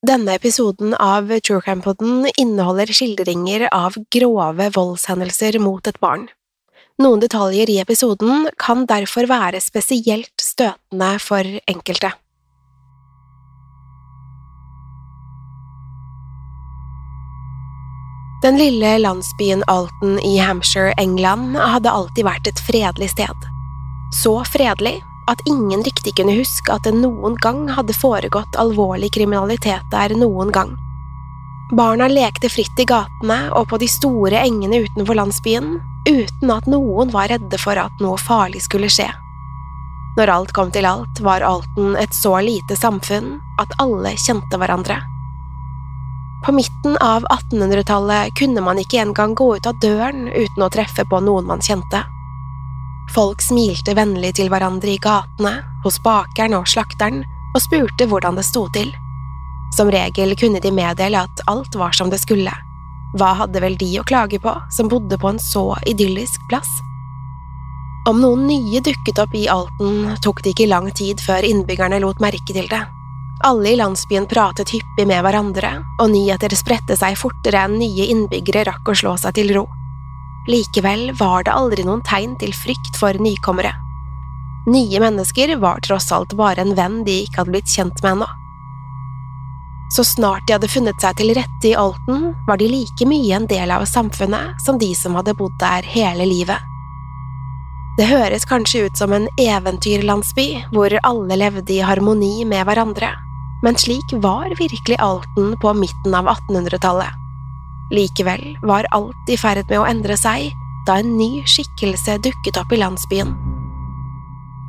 Denne episoden av True Crime Podden inneholder skildringer av grove voldshendelser mot et barn. Noen detaljer i episoden kan derfor være spesielt støtende for enkelte. Den lille landsbyen Alton i Hampshire, England, hadde alltid vært et fredelig sted. Så fredelig at ingen riktig kunne huske at det noen gang hadde foregått alvorlig kriminalitet der noen gang. Barna lekte fritt i gatene og på de store engene utenfor landsbyen, uten at noen var redde for at noe farlig skulle skje. Når alt kom til alt, var Alton et så lite samfunn at alle kjente hverandre. På midten av 1800-tallet kunne man ikke engang gå ut av døren uten å treffe på noen man kjente. Folk smilte vennlig til hverandre i gatene, hos bakeren og slakteren, og spurte hvordan det sto til. Som regel kunne de meddele at alt var som det skulle. Hva hadde vel de å klage på, som bodde på en så idyllisk plass? Om noen nye dukket opp i Alten, tok det ikke lang tid før innbyggerne lot merke til det. Alle i landsbyen pratet hyppig med hverandre, og nyheter spredte seg fortere enn nye innbyggere rakk å slå seg til ro. Likevel var det aldri noen tegn til frykt for nykommere. Nye mennesker var tross alt bare en venn de ikke hadde blitt kjent med ennå. Så snart de hadde funnet seg til rette i Alten, var de like mye en del av samfunnet som de som hadde bodd der hele livet. Det høres kanskje ut som en eventyrlandsby hvor alle levde i harmoni med hverandre, men slik var virkelig Alten på midten av 1800-tallet. Likevel var alt i ferd med å endre seg da en ny skikkelse dukket opp i landsbyen.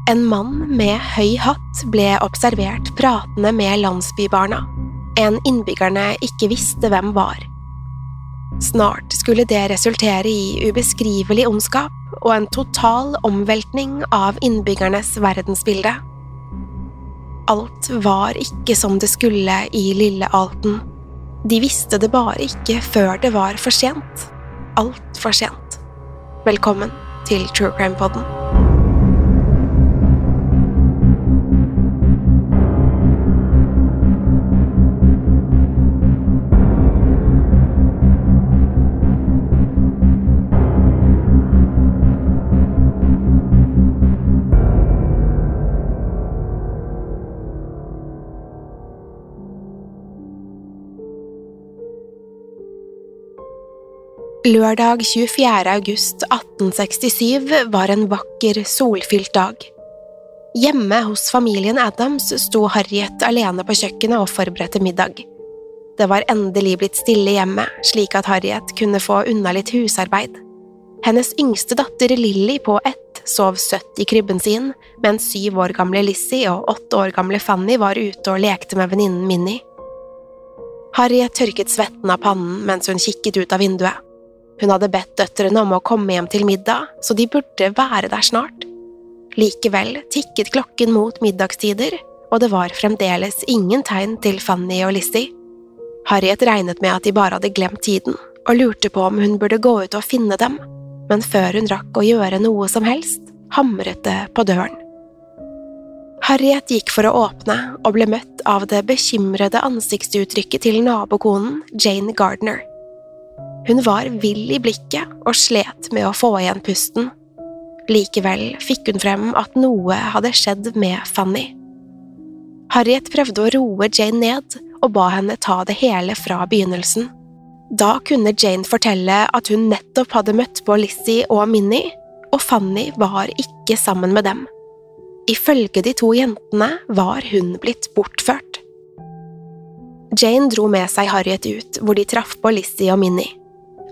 En mann med høy hatt ble observert pratende med landsbybarna, en innbyggerne ikke visste hvem var. Snart skulle det resultere i ubeskrivelig ondskap og en total omveltning av innbyggernes verdensbilde. Alt var ikke som det skulle i lille Alten. De visste det bare ikke før det var for sent. Altfor sent. Velkommen til True Crime Podden. Lørdag 24. august 1867 var en vakker, solfylt dag. Hjemme hos familien Adams sto Harriet alene på kjøkkenet og forberedte middag. Det var endelig blitt stille hjemme, slik at Harriet kunne få unna litt husarbeid. Hennes yngste datter Lilly på ett sov søtt i krybben sin, mens syv år gamle Lizzie og åtte år gamle Fanny var ute og lekte med venninnen Minnie. Harriet tørket svetten av pannen mens hun kikket ut av vinduet. Hun hadde bedt døtrene om å komme hjem til middag, så de burde være der snart. Likevel tikket klokken mot middagstider, og det var fremdeles ingen tegn til Fanny og Lizzie. Harriet regnet med at de bare hadde glemt tiden, og lurte på om hun burde gå ut og finne dem, men før hun rakk å gjøre noe som helst, hamret det på døren. Harriet gikk for å åpne og ble møtt av det bekymrede ansiktsuttrykket til nabokonen Jane Gardner. Hun var vill i blikket og slet med å få igjen pusten. Likevel fikk hun frem at noe hadde skjedd med Fanny. Harriet prøvde å roe Jane ned og ba henne ta det hele fra begynnelsen. Da kunne Jane fortelle at hun nettopp hadde møtt på Lizzie og Minnie, og Fanny var ikke sammen med dem. Ifølge de to jentene var hun blitt bortført. Jane dro med seg Harriet ut, hvor de traff på Lizzie og Minnie.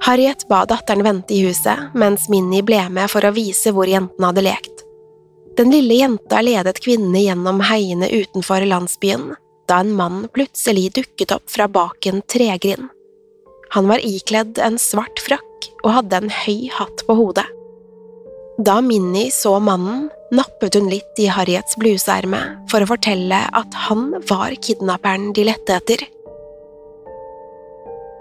Harriet ba datteren vente i huset, mens Minnie ble med for å vise hvor jentene hadde lekt. Den lille jenta ledet kvinnene gjennom heiene utenfor landsbyen, da en mann plutselig dukket opp fra bak en tregrind. Han var ikledd en svart frakk og hadde en høy hatt på hodet. Da Minnie så mannen, nappet hun litt i Harriets bluseerme for å fortelle at han var kidnapperen de lette etter.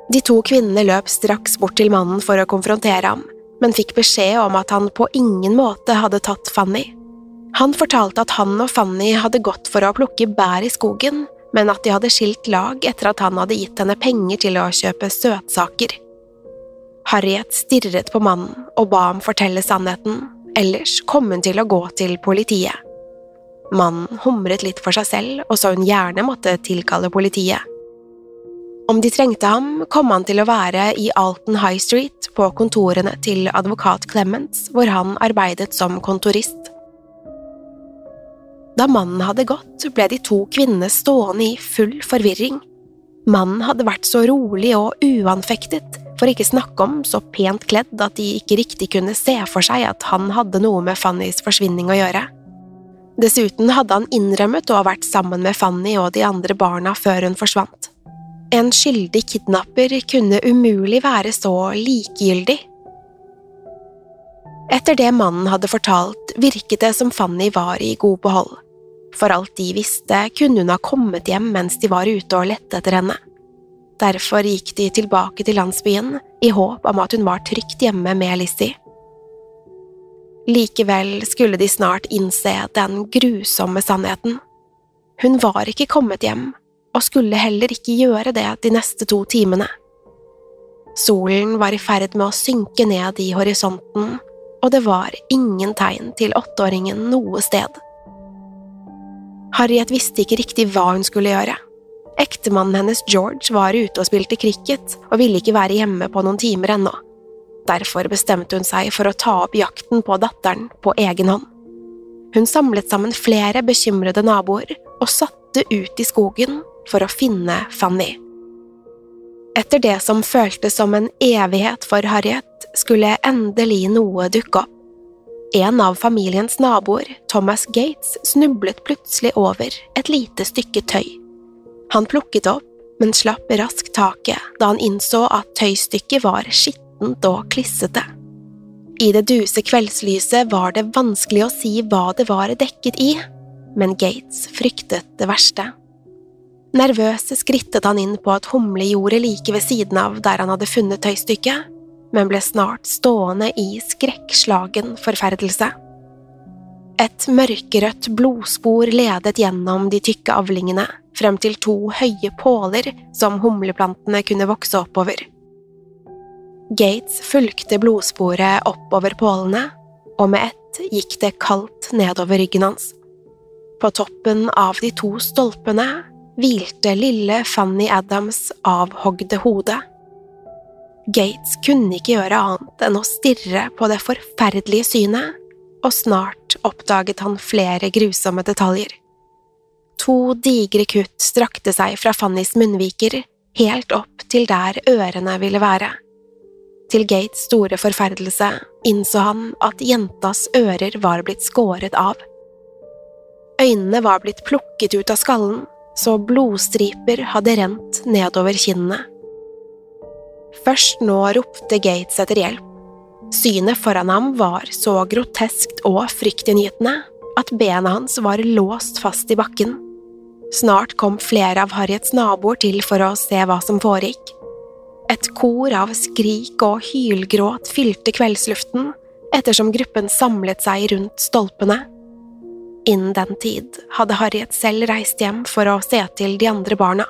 De to kvinnene løp straks bort til mannen for å konfrontere ham, men fikk beskjed om at han på ingen måte hadde tatt Fanny. Han fortalte at han og Fanny hadde gått for å plukke bær i skogen, men at de hadde skilt lag etter at han hadde gitt henne penger til å kjøpe søtsaker. Harriet stirret på mannen og ba ham fortelle sannheten, ellers kom hun til å gå til politiet. Mannen humret litt for seg selv og så hun gjerne måtte tilkalle politiet. Om de trengte ham, kom han til å være i Alton High Street på kontorene til advokat Clements, hvor han arbeidet som kontorist. Da mannen hadde gått, ble de to kvinnene stående i full forvirring. Mannen hadde vært så rolig og uanfektet, for ikke snakke om så pent kledd at de ikke riktig kunne se for seg at han hadde noe med Fannys forsvinning å gjøre. Dessuten hadde han innrømmet å ha vært sammen med Fanny og de andre barna før hun forsvant. En skyldig kidnapper kunne umulig være så likegyldig. Etter det mannen hadde fortalt, virket det som Fanny var i god behold. For alt de visste, kunne hun ha kommet hjem mens de var ute og lette etter henne. Derfor gikk de tilbake til landsbyen i håp om at hun var trygt hjemme med Lizzie. Likevel skulle de snart innse den grusomme sannheten. Hun var ikke kommet hjem, og skulle heller ikke gjøre det de neste to timene. Solen var i ferd med å synke ned i horisonten, og det var ingen tegn til åtteåringen noe sted. Harriet visste ikke riktig hva hun skulle gjøre. Ektemannen hennes George var ute og spilte cricket og ville ikke være hjemme på noen timer ennå. Derfor bestemte hun seg for å ta opp jakten på datteren på egen hånd. Hun samlet sammen flere bekymrede naboer og satte ut i skogen for å finne Fanny. Etter det som føltes som en evighet for Harriet, skulle endelig noe dukke opp. En av familiens naboer, Thomas Gates, snublet plutselig over et lite stykke tøy. Han plukket opp, men slapp raskt taket da han innså at tøystykket var skittent og klissete. I det duse kveldslyset var det vanskelig å si hva det var dekket i, men Gates fryktet det verste. Nervøs skrittet han inn på et humlejorde like ved siden av der han hadde funnet tøystykket, men ble snart stående i skrekkslagen forferdelse. Et mørkerødt blodspor ledet gjennom de tykke avlingene frem til to høye påler som humleplantene kunne vokse oppover. Gates fulgte blodsporet oppover pålene, og med ett gikk det kaldt nedover ryggen hans. På toppen av de to stolpene hvilte lille Fanny Adams' avhogde hode. Gates kunne ikke gjøre annet enn å stirre på det forferdelige synet, og snart oppdaget han flere grusomme detaljer. To digre kutt strakte seg fra Fannys munnviker helt opp til der ørene ville være. Til Gates store forferdelse innså han at jentas ører var blitt skåret av. Øynene var blitt plukket ut av skallen, så blodstriper hadde rent nedover kinnene. Først nå ropte Gates etter hjelp. Synet foran ham var så groteskt og fryktinngytende at bena hans var låst fast i bakken. Snart kom flere av Harriets naboer til for å se hva som foregikk. Et kor av skrik og hylgråt fylte kveldsluften ettersom gruppen samlet seg rundt stolpene. Innen den tid hadde Harriet selv reist hjem for å se til de andre barna.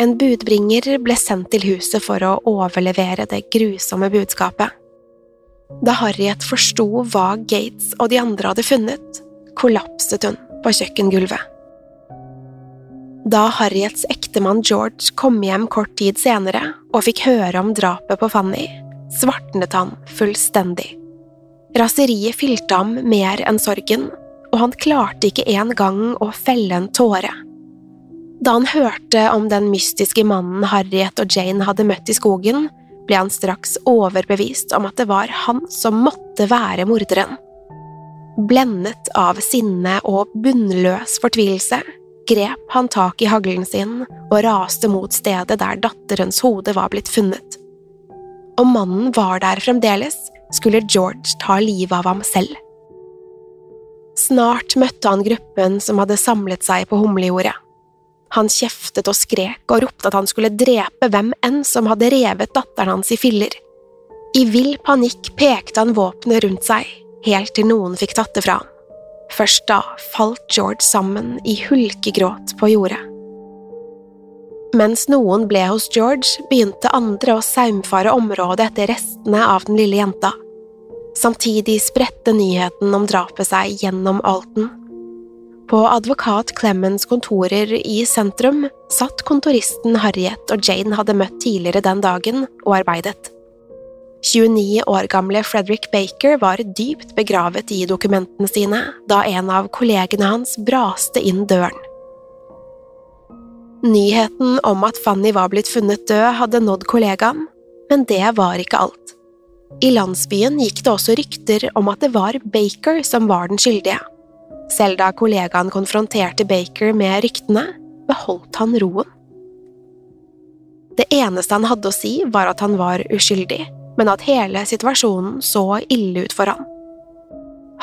En budbringer ble sendt til huset for å overlevere det grusomme budskapet. Da Harriet forsto hva Gates og de andre hadde funnet, kollapset hun på kjøkkengulvet. Da Harriets ektemann George kom hjem kort tid senere og fikk høre om drapet på Fanny, svartnet han fullstendig. Raseriet fylte ham mer enn sorgen, og han klarte ikke engang å felle en tåre. Da han hørte om den mystiske mannen Harriet og Jane hadde møtt i skogen, ble han straks overbevist om at det var han som måtte være morderen. Blendet av sinne og bunnløs fortvilelse grep han tak i haglen sin og raste mot stedet der datterens hode var blitt funnet. Om mannen var der fremdeles, skulle George ta livet av ham selv. Snart møtte han gruppen som hadde samlet seg på humlejordet. Han kjeftet og skrek og ropte at han skulle drepe hvem enn som hadde revet datteren hans i filler. I vill panikk pekte han våpenet rundt seg, helt til noen fikk tatt det fra ham. Først da falt George sammen i hulkegråt på jordet. Mens noen ble hos George, begynte andre å saumfare området etter restene av den lille jenta. Samtidig spredte nyheten om drapet seg gjennom Alton. På advokat Clemens kontorer i sentrum satt kontoristen Harriet og Jane hadde møtt tidligere den dagen og arbeidet. 29 år gamle Frederick Baker var dypt begravet i dokumentene sine da en av kollegene hans braste inn døren. Nyheten om at Fanny var blitt funnet død, hadde nådd kollegaen, men det var ikke alt. I landsbyen gikk det også rykter om at det var Baker som var den skyldige. Selv da kollegaen konfronterte Baker med ryktene, beholdt han roen. Det eneste han hadde å si, var at han var uskyldig, men at hele situasjonen så ille ut for han.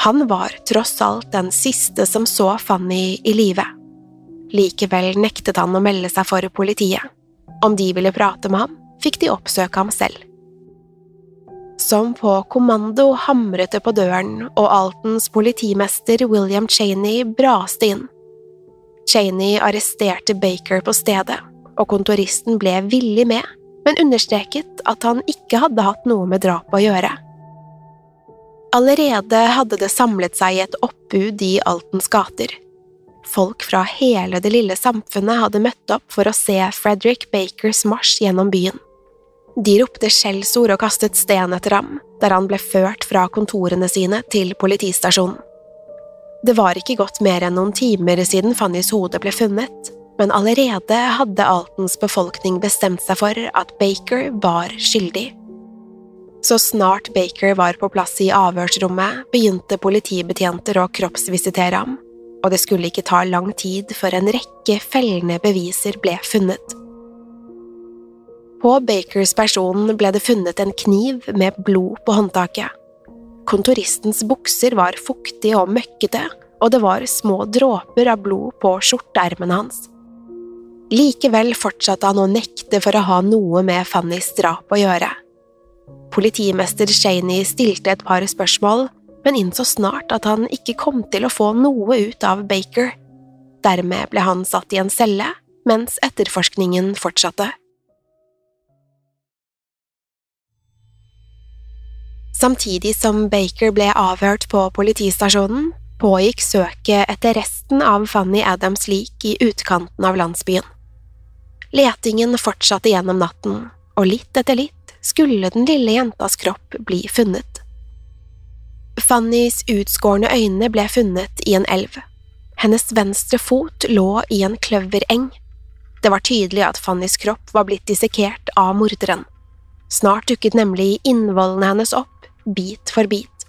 Han var tross alt den siste som så Fanny i live. Likevel nektet han å melde seg for politiet. Om de ville prate med ham, fikk de oppsøke ham selv. Som på kommando hamret det på døren, og Altons politimester William Cheney braste inn. Cheney arresterte Baker på stedet, og kontoristen ble villig med, men understreket at han ikke hadde hatt noe med drapet å gjøre. Allerede hadde det samlet seg et oppbud i Altens gater. Folk fra hele det lille samfunnet hadde møtt opp for å se Frederick Bakers marsj gjennom byen. De ropte skjellsord og kastet sten etter ham, der han ble ført fra kontorene sine til politistasjonen. Det var ikke gått mer enn noen timer siden Fannys hode ble funnet, men allerede hadde Altens befolkning bestemt seg for at Baker var skyldig. Så snart Baker var på plass i avhørsrommet, begynte politibetjenter å kroppsvisitere ham, og det skulle ikke ta lang tid før en rekke fellende beviser ble funnet. På Bakers person ble det funnet en kniv med blod på håndtaket. Kontoristens bukser var fuktige og møkkete, og det var små dråper av blod på skjorteermene hans. Likevel fortsatte han å nekte for å ha noe med Fannys drap å gjøre. Politimester Shaney stilte et par spørsmål, men innså snart at han ikke kom til å få noe ut av Baker. Dermed ble han satt i en celle, mens etterforskningen fortsatte. Samtidig som Baker ble avhørt på politistasjonen, pågikk søket etter resten av Fanny Adams lik i utkanten av landsbyen. Letingen fortsatte gjennom natten, og litt etter litt skulle den lille jentas kropp bli funnet. Fannys utskårne øyne ble funnet i en elv. Hennes venstre fot lå i en kløvereng. Det var tydelig at Fannys kropp var blitt dissekert av morderen. Snart dukket nemlig innvollene hennes opp, bit for bit.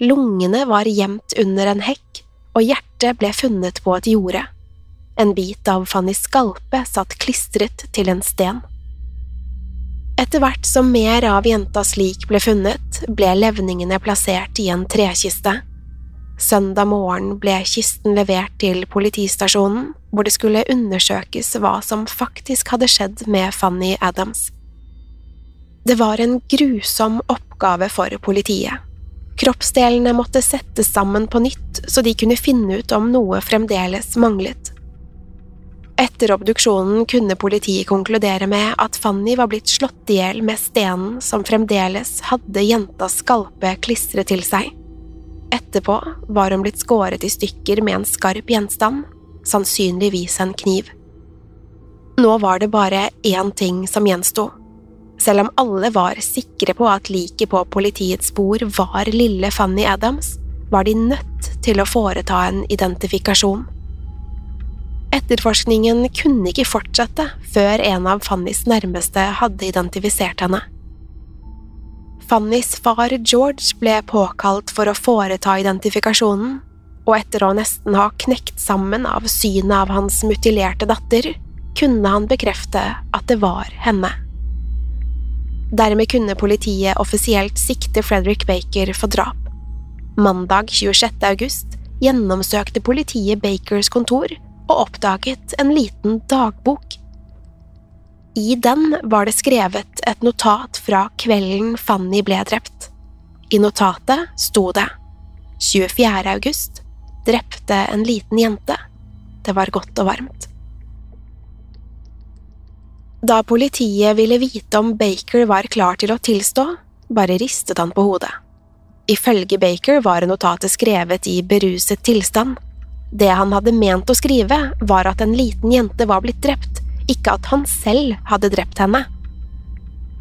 Lungene var gjemt under en hekk, og hjertet ble funnet på et jorde. En bit av Fannys skalpe satt klistret til en sten. Etter hvert som mer av jentas lik ble funnet, ble levningene plassert i en trekiste. Søndag morgen ble kisten levert til politistasjonen, hvor det skulle undersøkes hva som faktisk hadde skjedd med Fanny Adams. Det var en grusom oppgave for politiet. Kroppsdelene måtte settes sammen på nytt så de kunne finne ut om noe fremdeles manglet. Etter obduksjonen kunne politiet konkludere med at Fanny var blitt slått i hjel med stenen som fremdeles hadde jentas skalpe klistret til seg. Etterpå var hun blitt skåret i stykker med en skarp gjenstand, sannsynligvis en kniv. Nå var det bare én ting som gjensto. Selv om alle var sikre på at liket på politiets spor var lille Fanny Adams, var de nødt til å foreta en identifikasjon. Etterforskningen kunne ikke fortsette før en av Fannys nærmeste hadde identifisert henne. Fannys far George ble påkalt for å foreta identifikasjonen, og etter å nesten ha knekt sammen av synet av hans mutilerte datter, kunne han bekrefte at det var henne. Dermed kunne politiet offisielt sikte Frederick Baker for drap. Mandag 26. august gjennomsøkte politiet Bakers kontor og oppdaget en liten dagbok i den var det skrevet et notat fra kvelden Fanny ble drept. I notatet sto det 24. august drepte en liten jente. Det var godt og varmt. Da politiet ville vite om Baker var klar til å tilstå, bare ristet han på hodet. Ifølge Baker var notatet skrevet i beruset tilstand. Det han hadde ment å skrive, var at en liten jente var blitt drept, ikke at han selv hadde drept henne.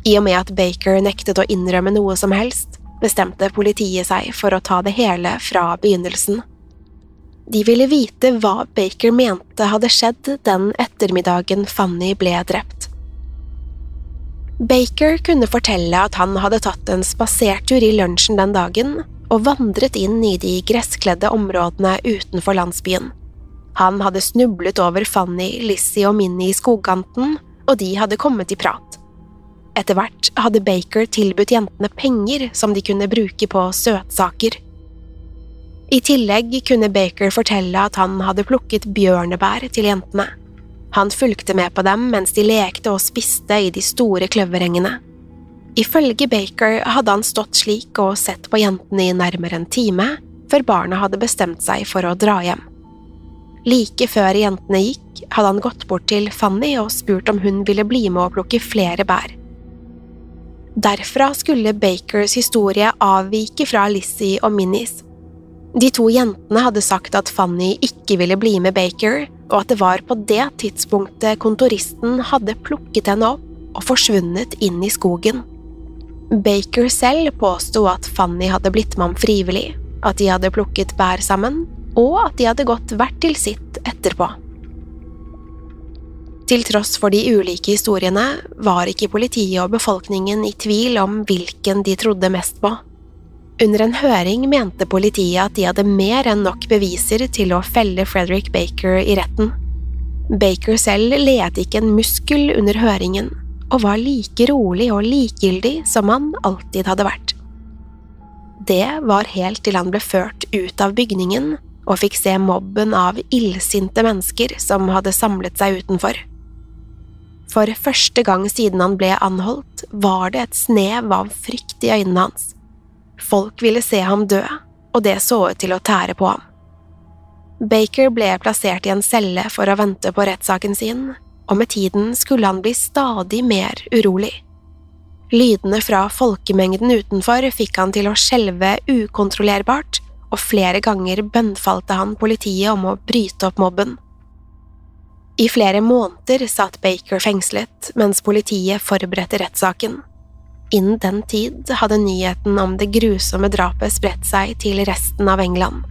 I og med at Baker nektet å innrømme noe som helst, bestemte politiet seg for å ta det hele fra begynnelsen. De ville vite hva Baker mente hadde skjedd den ettermiddagen Fanny ble drept. Baker kunne fortelle at han hadde tatt en spasertur i lunsjen den dagen og vandret inn i de gresskledde områdene utenfor landsbyen. Han hadde snublet over Fanny, Lizzie og Minnie i skogkanten, og de hadde kommet i prat. Etter hvert hadde Baker tilbudt jentene penger som de kunne bruke på søtsaker. I tillegg kunne Baker fortelle at han hadde plukket bjørnebær til jentene. Han fulgte med på dem mens de lekte og spiste i de store kløverengene. Ifølge Baker hadde han stått slik og sett på jentene i nærmere en time, før barna hadde bestemt seg for å dra hjem. Like før jentene gikk, hadde han gått bort til Fanny og spurt om hun ville bli med å plukke flere bær. Derfra skulle Bakers historie avvike fra Lizzie og Minnies. De to jentene hadde sagt at Fanny ikke ville bli med Baker, og at det var på det tidspunktet kontoristen hadde plukket henne opp og forsvunnet inn i skogen. Baker selv påsto at Fanny hadde blitt med ham frivillig, at de hadde plukket bær sammen, og at de hadde gått hvert til sitt etterpå. Til tross for de ulike historiene var ikke politiet og befolkningen i tvil om hvilken de trodde mest på. Under en høring mente politiet at de hadde mer enn nok beviser til å felle Frederick Baker i retten. Baker selv ledet ikke en muskel under høringen, og var like rolig og likegyldig som han alltid hadde vært. Det var helt til han ble ført ut av bygningen og fikk se mobben av illsinte mennesker som hadde samlet seg utenfor. For første gang siden han ble anholdt, var det et snev av frykt i øynene hans. Folk ville se ham dø, og det så ut til å tære på ham. Baker ble plassert i en celle for å vente på rettssaken sin, og med tiden skulle han bli stadig mer urolig. Lydene fra folkemengden utenfor fikk han til å skjelve ukontrollerbart, og flere ganger bønnfalte han politiet om å bryte opp mobben. I flere måneder satt Baker fengslet mens politiet forberedte rettssaken. Innen den tid hadde nyheten om det grusomme drapet spredt seg til resten av England.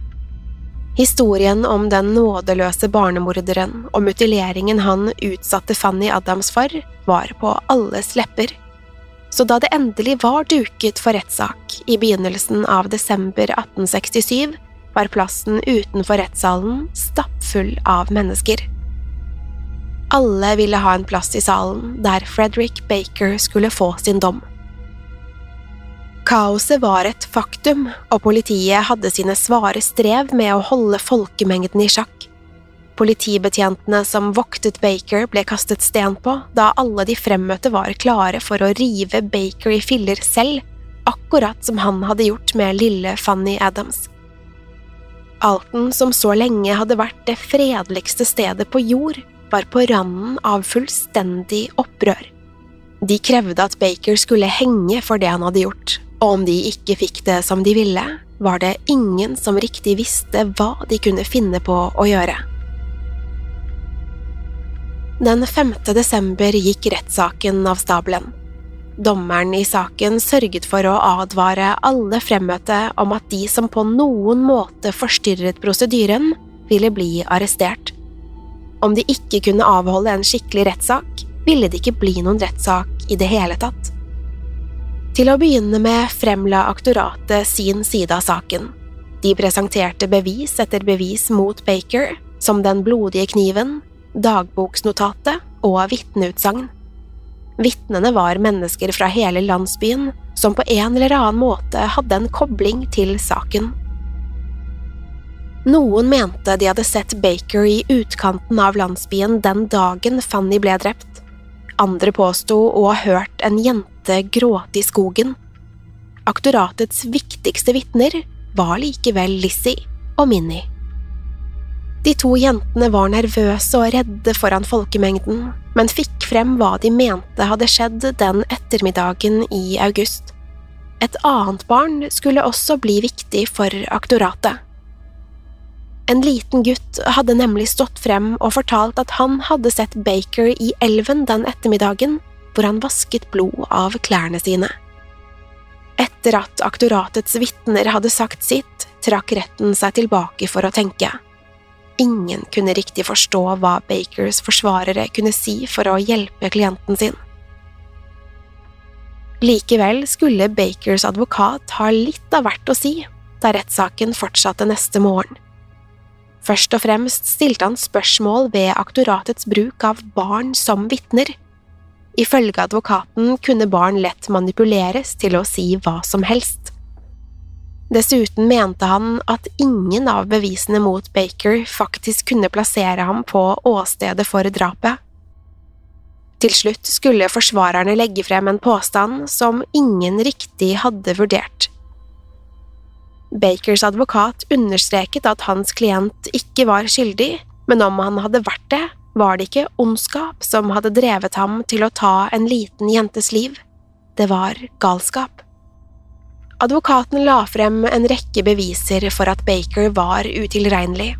Historien om den nådeløse barnemorderen og mutileringen han utsatte Fanny Adams for, var på alles lepper så da det endelig var duket for rettssak i begynnelsen av desember 1867, var plassen utenfor rettssalen stappfull av mennesker. Alle ville ha en plass i salen der Frederick Baker skulle få sin dom. Kaoset var et faktum, og politiet hadde sine svare strev med å holde folkemengden i sjakk. Politibetjentene som voktet Baker, ble kastet sten på, da alle de fremmøtte var klare for å rive Baker i filler selv, akkurat som han hadde gjort med lille Fanny Adams. Alton, som så lenge hadde vært det fredeligste stedet på jord, var på randen av fullstendig opprør. De krevde at Baker skulle henge for det han hadde gjort, og om de ikke fikk det som de ville, var det ingen som riktig visste hva de kunne finne på å gjøre. Den 5. desember gikk rettssaken av stabelen. Dommeren i saken sørget for å advare alle fremmøtte om at de som på noen måte forstyrret prosedyren, ville bli arrestert. Om de ikke kunne avholde en skikkelig rettssak, ville det ikke bli noen rettssak i det hele tatt. Til å begynne med fremla aktoratet sin side av saken. De presenterte bevis etter bevis mot Baker, som den blodige kniven, dagboksnotatet og vitneutsagn. Vitnene var mennesker fra hele landsbyen som på en eller annen måte hadde en kobling til saken. Noen mente de hadde sett Baker i utkanten av landsbyen den dagen Fanny ble drept. Andre påsto å ha hørt en jente jente gråte i skogen. Aktoratets viktigste vitner var likevel Lizzie og Minnie. De to jentene var nervøse og redde foran folkemengden, men fikk frem hva de mente hadde skjedd den ettermiddagen i august. Et annet barn skulle også bli viktig for aktoratet. En liten gutt hadde nemlig stått frem og fortalt at han hadde sett Baker i elven den ettermiddagen hvor han vasket blod av klærne sine. Etter at aktoratets vitner hadde sagt sitt, trakk retten seg tilbake for å tenke. Ingen kunne riktig forstå hva Bakers forsvarere kunne si for å hjelpe klienten sin. Likevel skulle Bakers advokat ha litt av hvert å si da rettssaken fortsatte neste morgen. Først og fremst stilte han spørsmål ved aktoratets bruk av barn som vitner, Ifølge advokaten kunne barn lett manipuleres til å si hva som helst. Dessuten mente han at ingen av bevisene mot Baker faktisk kunne plassere ham på åstedet for drapet. Til slutt skulle forsvarerne legge frem en påstand som ingen riktig hadde vurdert. Bakers advokat understreket at hans klient ikke var skyldig, men om han hadde vært det, var det ikke ondskap som hadde drevet ham til å ta en liten jentes liv, det var galskap. Advokaten la frem en rekke beviser for at Baker var utilregnelig.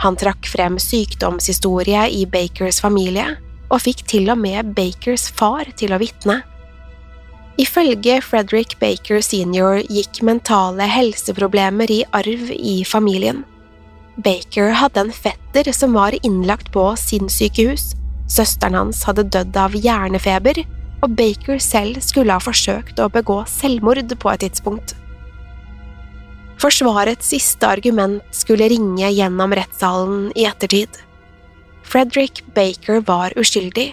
Han trakk frem sykdomshistorie i Bakers familie, og fikk til og med Bakers far til å vitne. Ifølge Frederick Baker senior gikk mentale helseproblemer i arv i familien. Baker hadde en fetter som var innlagt på sinnssykehus, søsteren hans hadde dødd av hjernefeber, og Baker selv skulle ha forsøkt å begå selvmord på et tidspunkt. Forsvarets siste argument skulle ringe gjennom rettssalen i ettertid. Frederick Baker var uskyldig,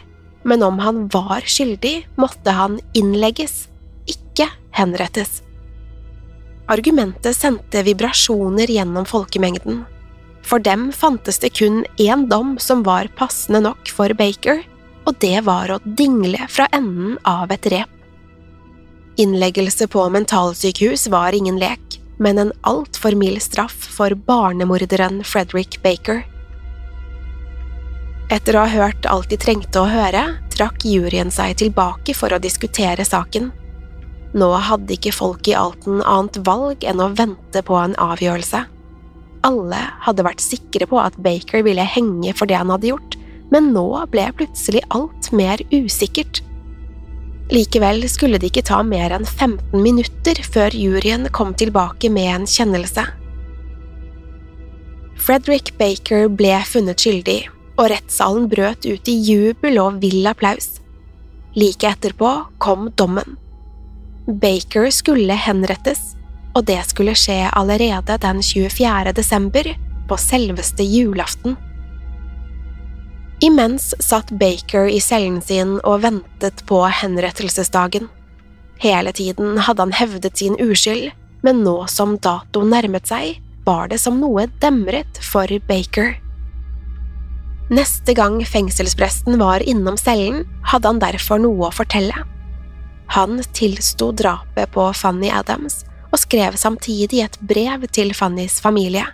men om han var skyldig, måtte han innlegges, ikke henrettes. Argumentet sendte vibrasjoner gjennom folkemengden. For dem fantes det kun én dom som var passende nok for Baker, og det var å dingle fra enden av et rep. Innleggelse på mentalsykehus var ingen lek, men en altfor mild straff for barnemorderen Frederick Baker. Etter å ha hørt alt de trengte å høre, trakk juryen seg tilbake for å diskutere saken. Nå hadde ikke folk i Alten annet valg enn å vente på en avgjørelse. Alle hadde vært sikre på at Baker ville henge for det han hadde gjort, men nå ble plutselig alt mer usikkert. Likevel skulle det ikke ta mer enn 15 minutter før juryen kom tilbake med en kjennelse. Frederick Baker ble funnet skyldig, og rettssalen brøt ut i jubel og vill applaus. Like etterpå kom dommen. Baker skulle henrettes, og det skulle skje allerede den 24. desember, på selveste julaften. Imens satt Baker i cellen sin og ventet på henrettelsesdagen. Hele tiden hadde han hevdet sin uskyld, men nå som datoen nærmet seg, var det som noe demret for Baker. Neste gang fengselspresten var innom cellen, hadde han derfor noe å fortelle. Han tilsto drapet på Fanny Adams og skrev samtidig et brev til Fannys familie.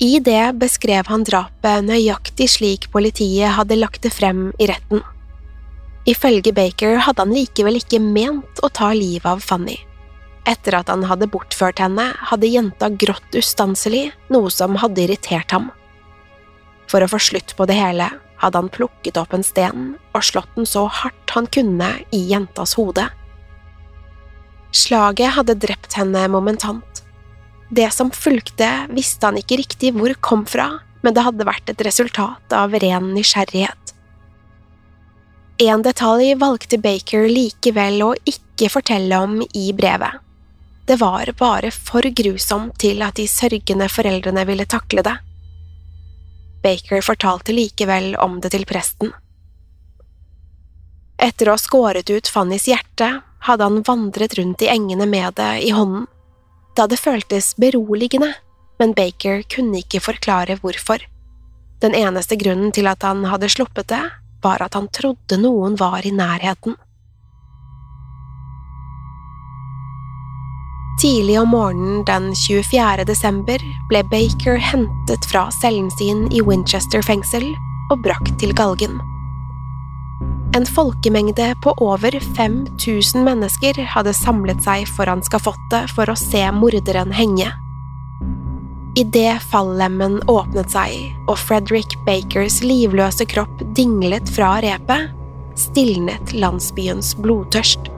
I det beskrev han drapet nøyaktig slik politiet hadde lagt det frem i retten. Ifølge Baker hadde han likevel ikke ment å ta livet av Fanny. Etter at han hadde bortført henne, hadde jenta grått ustanselig, noe som hadde irritert ham. For å få slutt på det hele hadde han plukket opp en sten og slått den så hardt han kunne i jentas hode. Slaget hadde drept henne momentant. Det som fulgte, visste han ikke riktig hvor kom fra, men det hadde vært et resultat av ren nysgjerrighet. En detalj valgte Baker likevel å ikke fortelle om i brevet. Det var bare for grusomt til at de sørgende foreldrene ville takle det. Baker fortalte likevel om det til presten. Etter å ha skåret ut Fannys hjerte, hadde han vandret rundt i engene med det i hånden. Det hadde føltes beroligende, men Baker kunne ikke forklare hvorfor. Den eneste grunnen til at han hadde sluppet det, var at han trodde noen var i nærheten. Tidlig om morgenen den 24. desember ble Baker hentet fra cellen sin i Winchester fengsel og brakt til galgen. En folkemengde på over 5000 mennesker hadde samlet seg foran skafottet for å se morderen henge. Idet fallemmen åpnet seg og Frederick Bakers livløse kropp dinglet fra repet, stilnet landsbyens blodtørst.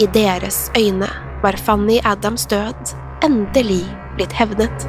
I deres øyne var Fanny Adams død endelig blitt hevnet.